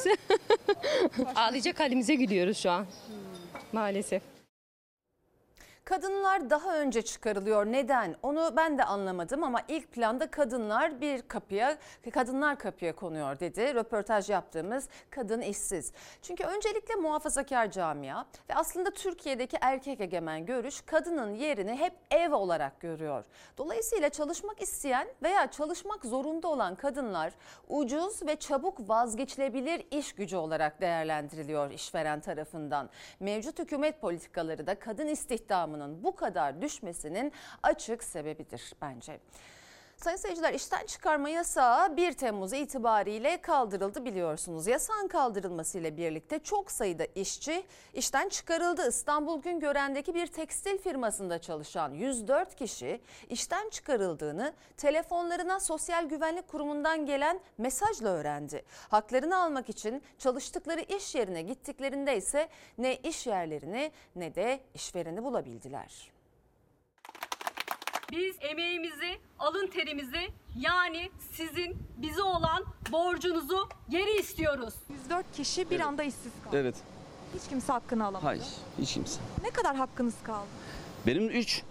S30: Ağlayacak halimize gidiyoruz şu an. Maalesef.
S1: Kadınlar daha önce çıkarılıyor. Neden? Onu ben de anlamadım ama ilk planda kadınlar bir kapıya, kadınlar kapıya konuyor dedi. Röportaj yaptığımız kadın işsiz. Çünkü öncelikle muhafazakar camia ve aslında Türkiye'deki erkek egemen görüş kadının yerini hep ev olarak görüyor. Dolayısıyla çalışmak isteyen veya çalışmak zorunda olan kadınlar ucuz ve çabuk vazgeçilebilir iş gücü olarak değerlendiriliyor işveren tarafından. Mevcut hükümet politikaları da kadın istihdamının bu kadar düşmesinin açık sebebidir bence. Sayın seyirciler işten çıkarma yasağı 1 Temmuz itibariyle kaldırıldı biliyorsunuz. Yasağın kaldırılmasıyla birlikte çok sayıda işçi işten çıkarıldı. İstanbul Güngören'deki bir tekstil firmasında çalışan 104 kişi işten çıkarıldığını telefonlarına Sosyal Güvenlik Kurumu'ndan gelen mesajla öğrendi. Haklarını almak için çalıştıkları iş yerine gittiklerinde ise ne iş yerlerini ne de işvereni bulabildiler.
S31: Biz emeğimizi, alın terimizi yani sizin bize olan borcunuzu geri istiyoruz.
S32: 104 kişi bir anda işsiz kaldı.
S33: Evet.
S32: Hiç kimse hakkını alamadı.
S33: Hayır. Hiç kimse.
S32: Ne kadar hakkınız kaldı?
S33: Benim 3.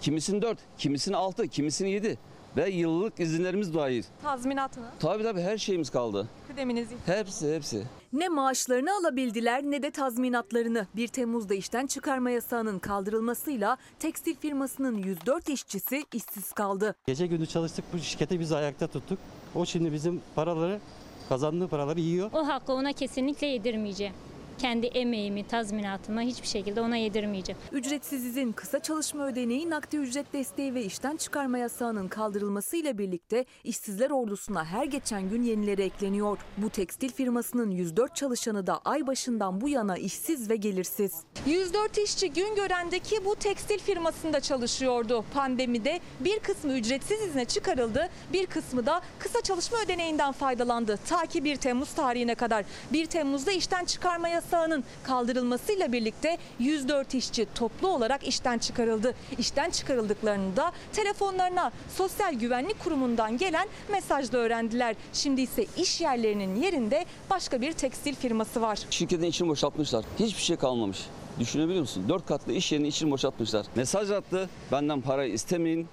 S33: Kimisinin 4. Kimisinin 6. Kimisinin 7. Ve yıllık izinlerimiz dahil.
S32: Tazminatını,
S33: Tabii tabii her şeyimiz kaldı.
S32: kıdeminizi.
S33: Hepsi hepsi.
S34: Ne maaşlarını alabildiler ne de tazminatlarını. 1 Temmuz'da işten çıkarma yasağının kaldırılmasıyla tekstil firmasının 104 işçisi işsiz kaldı.
S35: Gece gündüz çalıştık bu şirketi biz ayakta tuttuk. O şimdi bizim paraları kazandığı paraları yiyor.
S36: O hakkı ona kesinlikle yedirmeyeceğim. Kendi emeğimi, tazminatımı hiçbir şekilde ona yedirmeyeceğim.
S34: Ücretsiz izin, kısa çalışma ödeneği, nakdi ücret desteği ve işten çıkarma yasağının kaldırılmasıyla birlikte işsizler ordusuna her geçen gün yenileri ekleniyor. Bu tekstil firmasının 104 çalışanı da ay başından bu yana işsiz ve gelirsiz.
S32: 104 işçi Güngören'deki bu tekstil firmasında çalışıyordu. Pandemide bir kısmı ücretsiz izne çıkarıldı, bir kısmı da kısa çalışma ödeneğinden faydalandı. Ta ki 1 Temmuz tarihine kadar. 1 Temmuz'da işten çıkarma yasağının kaldırılmasıyla birlikte 104 işçi toplu olarak işten çıkarıldı. İşten çıkarıldıklarını da telefonlarına Sosyal Güvenlik Kurumu'ndan gelen mesajla öğrendiler. Şimdi ise iş yerlerinin yerinde başka bir tekstil firması var.
S33: Şirketin içini boşaltmışlar. Hiçbir şey kalmamış. Düşünebiliyor musun? Dört katlı iş yerinin içini boşaltmışlar. Mesaj attı. Benden para istemeyin.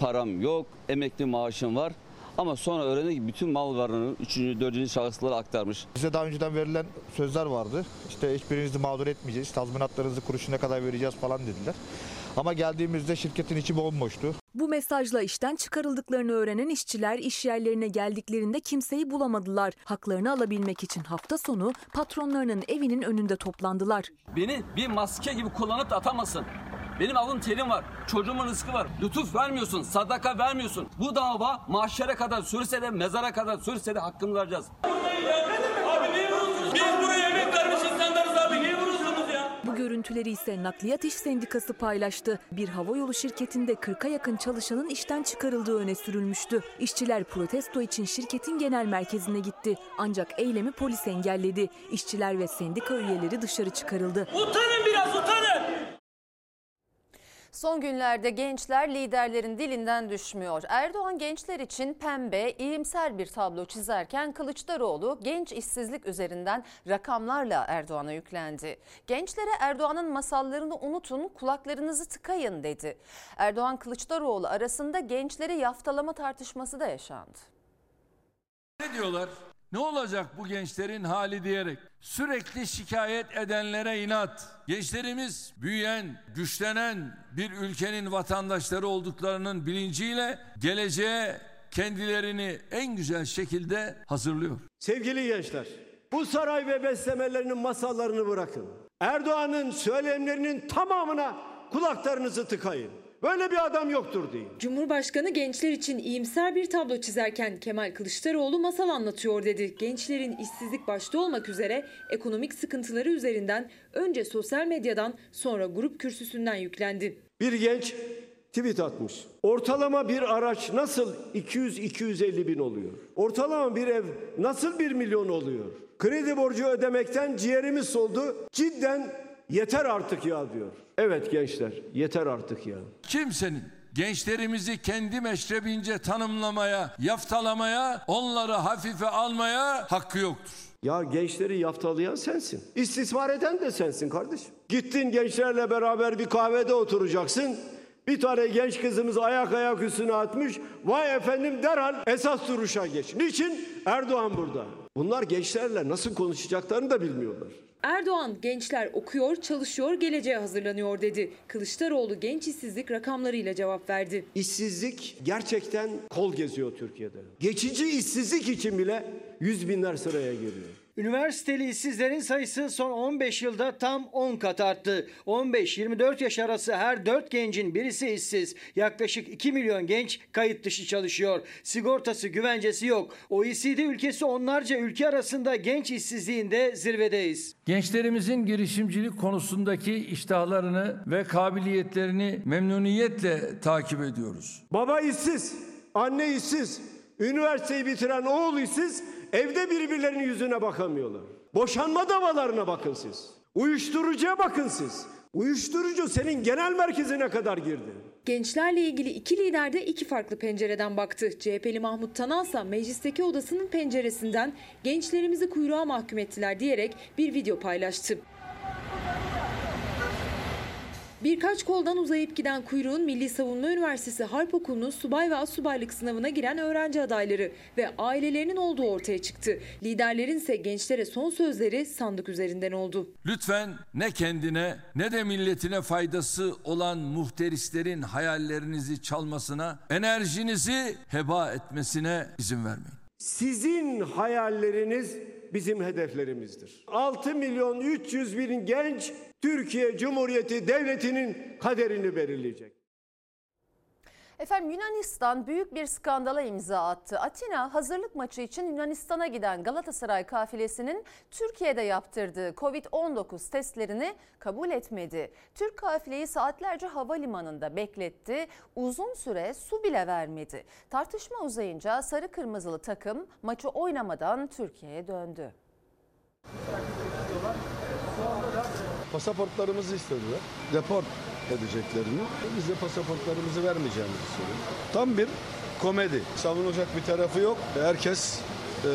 S33: Param yok. Emekli maaşım var. Ama sonra öğrendi ki bütün mal varlığını 3. 4. şahıslara aktarmış.
S37: Bize daha önceden verilen sözler vardı. İşte hiçbirinizi mağdur etmeyeceğiz, tazminatlarınızı kuruşuna kadar vereceğiz falan dediler. Ama geldiğimizde şirketin içi bomboştu.
S34: Bu mesajla işten çıkarıldıklarını öğrenen işçiler iş yerlerine geldiklerinde kimseyi bulamadılar. Haklarını alabilmek için hafta sonu patronlarının evinin önünde toplandılar.
S10: Beni bir maske gibi kullanıp da atamasın. Benim alın terim var, çocuğumun rızkı var. Lütuf vermiyorsun, sadaka vermiyorsun. Bu dava mahşere kadar sürse de mezara kadar sürse de hakkını vereceğiz.
S33: Biz buraya emek vermiş insanlarız abi. Niye vuruyorsunuz ya?
S20: Bu görüntüleri ise Nakliyat İş Sendikası paylaştı. Bir havayolu şirketinde 40'a yakın çalışanın işten çıkarıldığı öne sürülmüştü. İşçiler protesto için şirketin genel merkezine gitti. Ancak eylemi polis engelledi. İşçiler ve sendika üyeleri dışarı çıkarıldı.
S33: Utanın biraz utanın.
S1: Son günlerde gençler liderlerin dilinden düşmüyor. Erdoğan gençler için pembe, iyimser bir tablo çizerken Kılıçdaroğlu genç işsizlik üzerinden rakamlarla Erdoğan'a yüklendi. Gençlere Erdoğan'ın masallarını unutun, kulaklarınızı tıkayın dedi. Erdoğan Kılıçdaroğlu arasında gençleri yaftalama tartışması da yaşandı.
S10: Ne diyorlar? Ne olacak bu gençlerin hali diyerek sürekli şikayet edenlere inat. Gençlerimiz büyüyen, güçlenen bir ülkenin vatandaşları olduklarının bilinciyle geleceğe kendilerini en güzel şekilde hazırlıyor.
S17: Sevgili gençler, bu saray ve beslemelerinin masallarını bırakın. Erdoğan'ın söylemlerinin tamamına kulaklarınızı tıkayın. Böyle bir adam yoktur deyin.
S20: Cumhurbaşkanı gençler için iyimser bir tablo çizerken Kemal Kılıçdaroğlu masal anlatıyor dedi. Gençlerin işsizlik başta olmak üzere ekonomik sıkıntıları üzerinden önce sosyal medyadan sonra grup kürsüsünden yüklendi.
S17: Bir genç tweet atmış. Ortalama bir araç nasıl 200-250 bin oluyor? Ortalama bir ev nasıl 1 milyon oluyor? Kredi borcu ödemekten ciğerimiz soldu. Cidden yeter artık ya diyor. Evet gençler yeter artık ya.
S10: Kimsenin gençlerimizi kendi meşrebince tanımlamaya, yaftalamaya, onları hafife almaya hakkı yoktur.
S17: Ya gençleri yaftalayan sensin. İstismar eden de sensin kardeşim. Gittin gençlerle beraber bir kahvede oturacaksın. Bir tane genç kızımız ayak ayak üstüne atmış. Vay efendim derhal esas duruşa geç. Niçin? Erdoğan burada. Bunlar gençlerle nasıl konuşacaklarını da bilmiyorlar.
S20: Erdoğan gençler okuyor, çalışıyor, geleceğe hazırlanıyor dedi. Kılıçdaroğlu genç işsizlik rakamlarıyla cevap verdi.
S17: İşsizlik gerçekten kol geziyor Türkiye'de. Geçici işsizlik için bile yüz binler sıraya giriyor.
S12: Üniversiteli işsizlerin sayısı son 15 yılda tam 10 kat arttı. 15-24 yaş arası her 4 gencin birisi işsiz. Yaklaşık 2 milyon genç kayıt dışı çalışıyor. Sigortası, güvencesi yok. OECD ülkesi onlarca ülke arasında genç işsizliğinde zirvedeyiz.
S10: Gençlerimizin girişimcilik konusundaki iştahlarını ve kabiliyetlerini memnuniyetle takip ediyoruz.
S17: Baba işsiz, anne işsiz, üniversiteyi bitiren oğul işsiz, evde birbirlerinin yüzüne bakamıyorlar. Boşanma davalarına bakın siz. Uyuşturucuya bakın siz. Uyuşturucu senin genel merkezine kadar girdi.
S20: Gençlerle ilgili iki lider de iki farklı pencereden baktı. CHP'li Mahmut Tanalsa meclisteki odasının penceresinden gençlerimizi kuyruğa mahkum ettiler diyerek bir video paylaştı. Birkaç koldan uzayıp giden kuyruğun Milli Savunma Üniversitesi Harp Okulu'nun subay ve astsubaylık sınavına giren öğrenci adayları ve ailelerinin olduğu ortaya çıktı. Liderlerin ise gençlere son sözleri sandık üzerinden oldu.
S10: Lütfen ne kendine ne de milletine faydası olan muhterislerin hayallerinizi çalmasına, enerjinizi heba etmesine izin vermeyin.
S17: Sizin hayalleriniz bizim hedeflerimizdir. 6 milyon 300 bin genç Türkiye Cumhuriyeti Devleti'nin kaderini belirleyecek.
S1: Efendim Yunanistan büyük bir skandala imza attı. Atina hazırlık maçı için Yunanistan'a giden Galatasaray kafilesinin Türkiye'de yaptırdığı Covid-19 testlerini kabul etmedi. Türk kafileyi saatlerce havalimanında bekletti. Uzun süre su bile vermedi. Tartışma uzayınca sarı kırmızılı takım maçı oynamadan Türkiye'ye döndü.
S38: Pasaportlarımızı istediler. Deport edeceklerini. Biz de pasaportlarımızı vermeyeceğimizi söyledik. Tam bir komedi. Savunacak bir tarafı yok. Herkes e,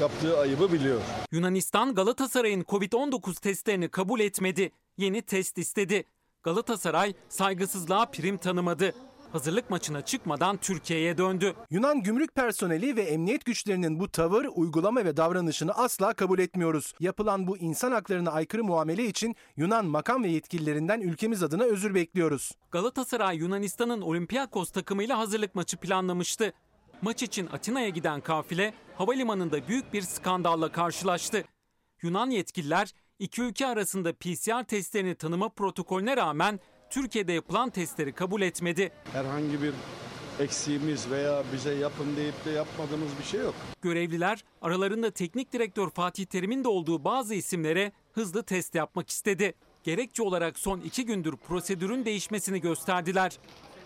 S38: yaptığı ayıbı biliyor.
S21: Yunanistan Galatasaray'ın Covid-19 testlerini kabul etmedi. Yeni test istedi. Galatasaray saygısızlığa prim tanımadı. Hazırlık maçına çıkmadan Türkiye'ye döndü.
S4: Yunan gümrük personeli ve emniyet güçlerinin bu tavır, uygulama ve davranışını asla kabul etmiyoruz. Yapılan bu insan haklarına aykırı muamele için Yunan makam ve yetkililerinden ülkemiz adına özür bekliyoruz.
S21: Galatasaray Yunanistan'ın Olympiakos takımıyla hazırlık maçı planlamıştı. Maç için Atina'ya giden kafile havalimanında büyük bir skandalla karşılaştı. Yunan yetkililer iki ülke arasında PCR testlerini tanıma protokolüne rağmen Türkiye'de yapılan testleri kabul etmedi.
S38: Herhangi bir eksiğimiz veya bize yapın deyip de yapmadığımız bir şey yok.
S21: Görevliler aralarında teknik direktör Fatih Terim'in de olduğu bazı isimlere hızlı test yapmak istedi. Gerekçe olarak son iki gündür prosedürün değişmesini gösterdiler.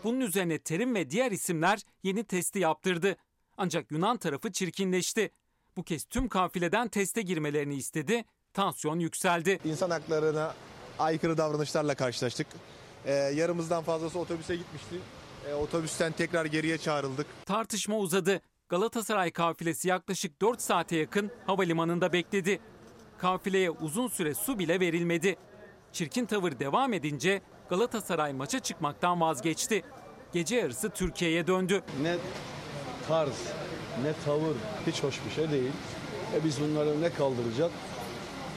S21: Bunun üzerine Terim ve diğer isimler yeni testi yaptırdı. Ancak Yunan tarafı çirkinleşti. Bu kez tüm kafileden teste girmelerini istedi. Tansiyon yükseldi.
S39: İnsan haklarına aykırı davranışlarla karşılaştık. Ee, yarımızdan fazlası otobüse gitmişti. Ee, otobüsten tekrar geriye çağrıldık.
S21: Tartışma uzadı. Galatasaray kafilesi yaklaşık 4 saate yakın havalimanında bekledi. Kafileye uzun süre su bile verilmedi. Çirkin tavır devam edince Galatasaray maça çıkmaktan vazgeçti. Gece yarısı Türkiye'ye döndü.
S38: Ne tarz, ne tavır hiç hoş bir şey değil. E biz bunları ne kaldıracak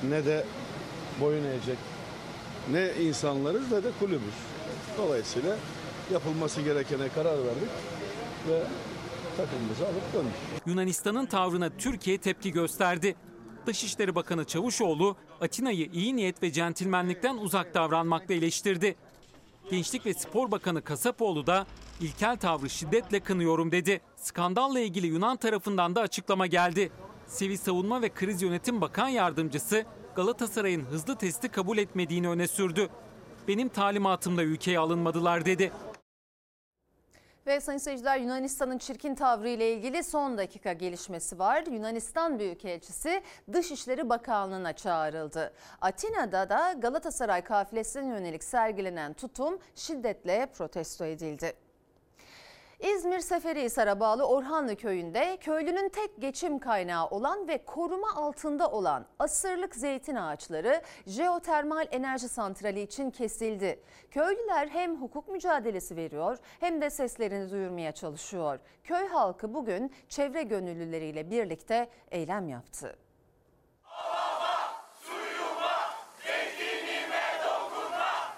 S38: ne de boyun eğecek. Ne insanlarız ne de kulübüz. Dolayısıyla yapılması gerekene karar verdik ve takımımızı alıp döndük.
S21: Yunanistan'ın tavrına Türkiye tepki gösterdi. Dışişleri Bakanı Çavuşoğlu Atina'yı iyi niyet ve centilmenlikten uzak davranmakla eleştirdi. Gençlik ve Spor Bakanı Kasapoğlu da ilkel tavrı şiddetle kınıyorum dedi. Skandalla ilgili Yunan tarafından da açıklama geldi. Sivil Savunma ve Kriz Yönetim Bakan Yardımcısı Galatasaray'ın hızlı testi kabul etmediğini öne sürdü. Benim talimatımla ülkeye alınmadılar dedi.
S1: Ve sayın seyirciler Yunanistan'ın çirkin tavrı ile ilgili son dakika gelişmesi var. Yunanistan Büyükelçisi Dışişleri Bakanlığı'na çağrıldı. Atina'da da Galatasaray kafilesine yönelik sergilenen tutum şiddetle protesto edildi. İzmir Seferihisar'a bağlı Orhanlı köyünde köylünün tek geçim kaynağı olan ve koruma altında olan asırlık zeytin ağaçları jeotermal enerji santrali için kesildi. Köylüler hem hukuk mücadelesi veriyor hem de seslerini duyurmaya çalışıyor. Köy halkı bugün çevre gönüllüleriyle birlikte eylem yaptı.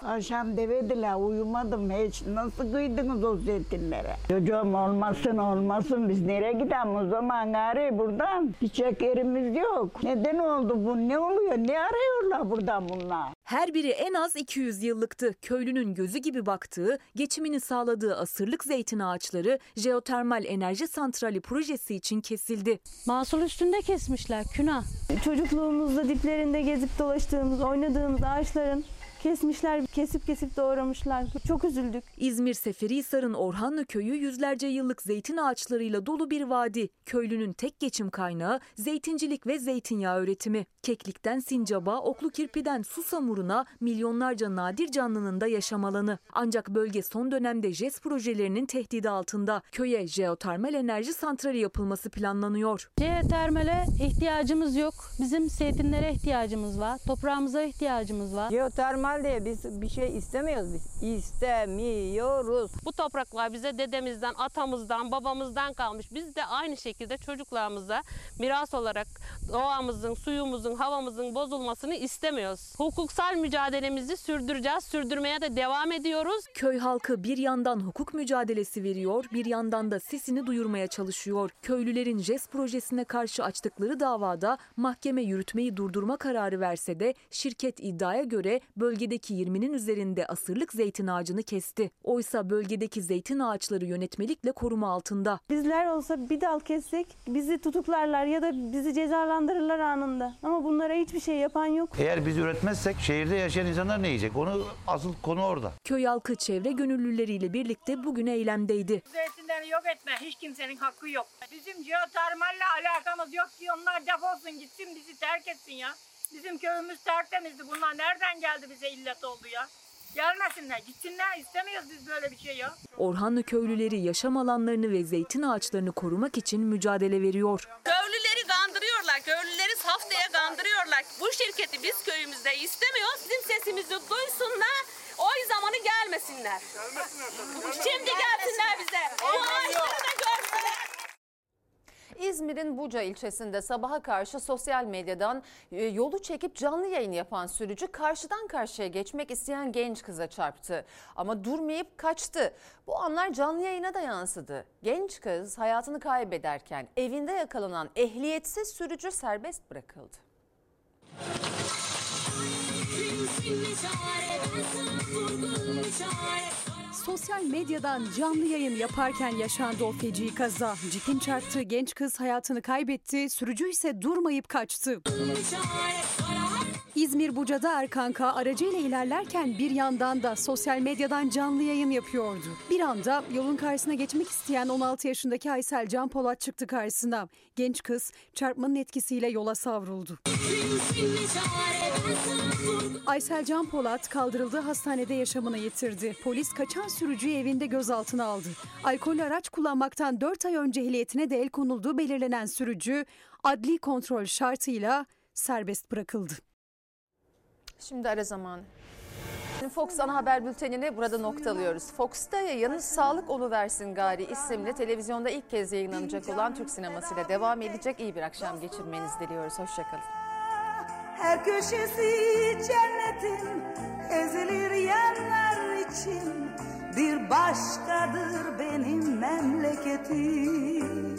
S40: Akşam demediler uyumadım hiç. Nasıl kıydınız o zeytinlere? Çocuğum olmasın olmasın biz nereye gidelim o zaman gari buradan? Gidecek yerimiz yok. Neden oldu bu? Ne oluyor? Ne arıyorlar buradan bunlar?
S34: Her biri en az 200 yıllıktı. Köylünün gözü gibi baktığı, geçimini sağladığı asırlık zeytin ağaçları jeotermal enerji santrali projesi için kesildi.
S41: Mahsul üstünde kesmişler Küna. Çocukluğumuzda diplerinde gezip dolaştığımız, oynadığımız ağaçların kesmişler, kesip kesip doğramışlar. Çok üzüldük.
S34: İzmir Seferihisar'ın Orhanlı köyü yüzlerce yıllık zeytin ağaçlarıyla dolu bir vadi. Köylünün tek geçim kaynağı zeytincilik ve zeytinyağı üretimi. Keklikten sincaba, oklu kirpiden susamuruna milyonlarca nadir canlının da yaşam alanı. Ancak bölge son dönemde JES projelerinin tehdidi altında. Köye jeotermal enerji santrali yapılması planlanıyor.
S41: Jeotermale ihtiyacımız yok. Bizim zeytinlere ihtiyacımız var. Toprağımıza ihtiyacımız var.
S40: Jeotermal diye biz bir şey istemiyoruz biz. İstemiyoruz.
S42: Bu topraklar bize dedemizden, atamızdan, babamızdan kalmış. Biz de aynı şekilde çocuklarımıza miras olarak doğamızın, suyumuzun, havamızın bozulmasını istemiyoruz. Hukuksal mücadelemizi sürdüreceğiz, sürdürmeye de devam ediyoruz.
S34: Köy halkı bir yandan hukuk mücadelesi veriyor, bir yandan da sesini duyurmaya çalışıyor. Köylülerin JES projesine karşı açtıkları davada mahkeme yürütmeyi durdurma kararı verse de şirket iddiaya göre bölgedeki 20'nin üzerinde asırlık zeytin ağacını kesti. Oysa bölgedeki zeytin ağaçları yönetmelikle koruma altında.
S41: Bizler olsa bir dal kessek bizi tutuklarlar ya da bizi cezalandırırlar anında. Ama bunlara hiçbir şey yapan yok.
S43: Eğer biz üretmezsek şehirde yaşayan insanlar ne yiyecek? Onu asıl konu orada.
S34: Köy halkı çevre gönüllüleriyle birlikte bugün eylemdeydi.
S44: Zeytinleri yok etme hiç kimsenin hakkı yok. Bizim jeotermalle alakamız yok ki onlar defolsun gitsin bizi terk etsin ya. Bizim köyümüz tertemizdi. Bunlar nereden geldi bize illet oldu ya? Gelmesinler, gitsinler. İstemiyoruz biz böyle bir şey ya.
S34: Orhanlı köylüleri yaşam alanlarını ve zeytin ağaçlarını korumak için mücadele veriyor.
S42: Köylüleri kandırıyorlar, köylüleri haftaya kandırıyorlar. Bu şirketi biz köyümüzde istemiyoruz. Bizim sesimizi duysunlar, oy zamanı gelmesinler. Şimdi gelsinler bize. O ağaçları da görsünler.
S1: İzmir'in Buca ilçesinde sabaha karşı sosyal medyadan e, yolu çekip canlı yayın yapan sürücü karşıdan karşıya geçmek isteyen genç kıza çarptı. Ama durmayıp kaçtı. Bu anlar canlı yayına da yansıdı. Genç kız hayatını kaybederken evinde yakalanan ehliyetsiz sürücü serbest bırakıldı.
S45: Kimsin çare ben sana vurgun çare
S25: Sosyal medyadan canlı yayın yaparken yaşandı o feci kaza. Cipin çarptığı genç kız hayatını kaybetti, sürücü ise durmayıp kaçtı. İzmir Buca'da Erkanka aracıyla ilerlerken bir yandan da sosyal medyadan canlı yayın yapıyordu. Bir anda yolun karşısına geçmek isteyen 16 yaşındaki Aysel Can Polat çıktı karşısına. Genç kız çarpmanın etkisiyle yola savruldu. Aysel Can Polat kaldırıldığı hastanede yaşamını yitirdi. Polis kaçan sürücüyü evinde gözaltına aldı. Alkollü araç kullanmaktan 4 ay önce ehliyetine de el konulduğu belirlenen sürücü adli kontrol şartıyla serbest bırakıldı.
S1: Şimdi ara zamanı. Fox ana haber bültenini burada noktalıyoruz. Fox'ta yayını Sağlık Oluversin Gari isimli televizyonda ilk kez yayınlanacak olan Türk sinemasıyla devam edecek. İyi bir akşam geçirmenizi diliyoruz. Hoşçakalın.
S40: Her köşesi cennetin ezilir yerler için bir başkadır benim memleketim.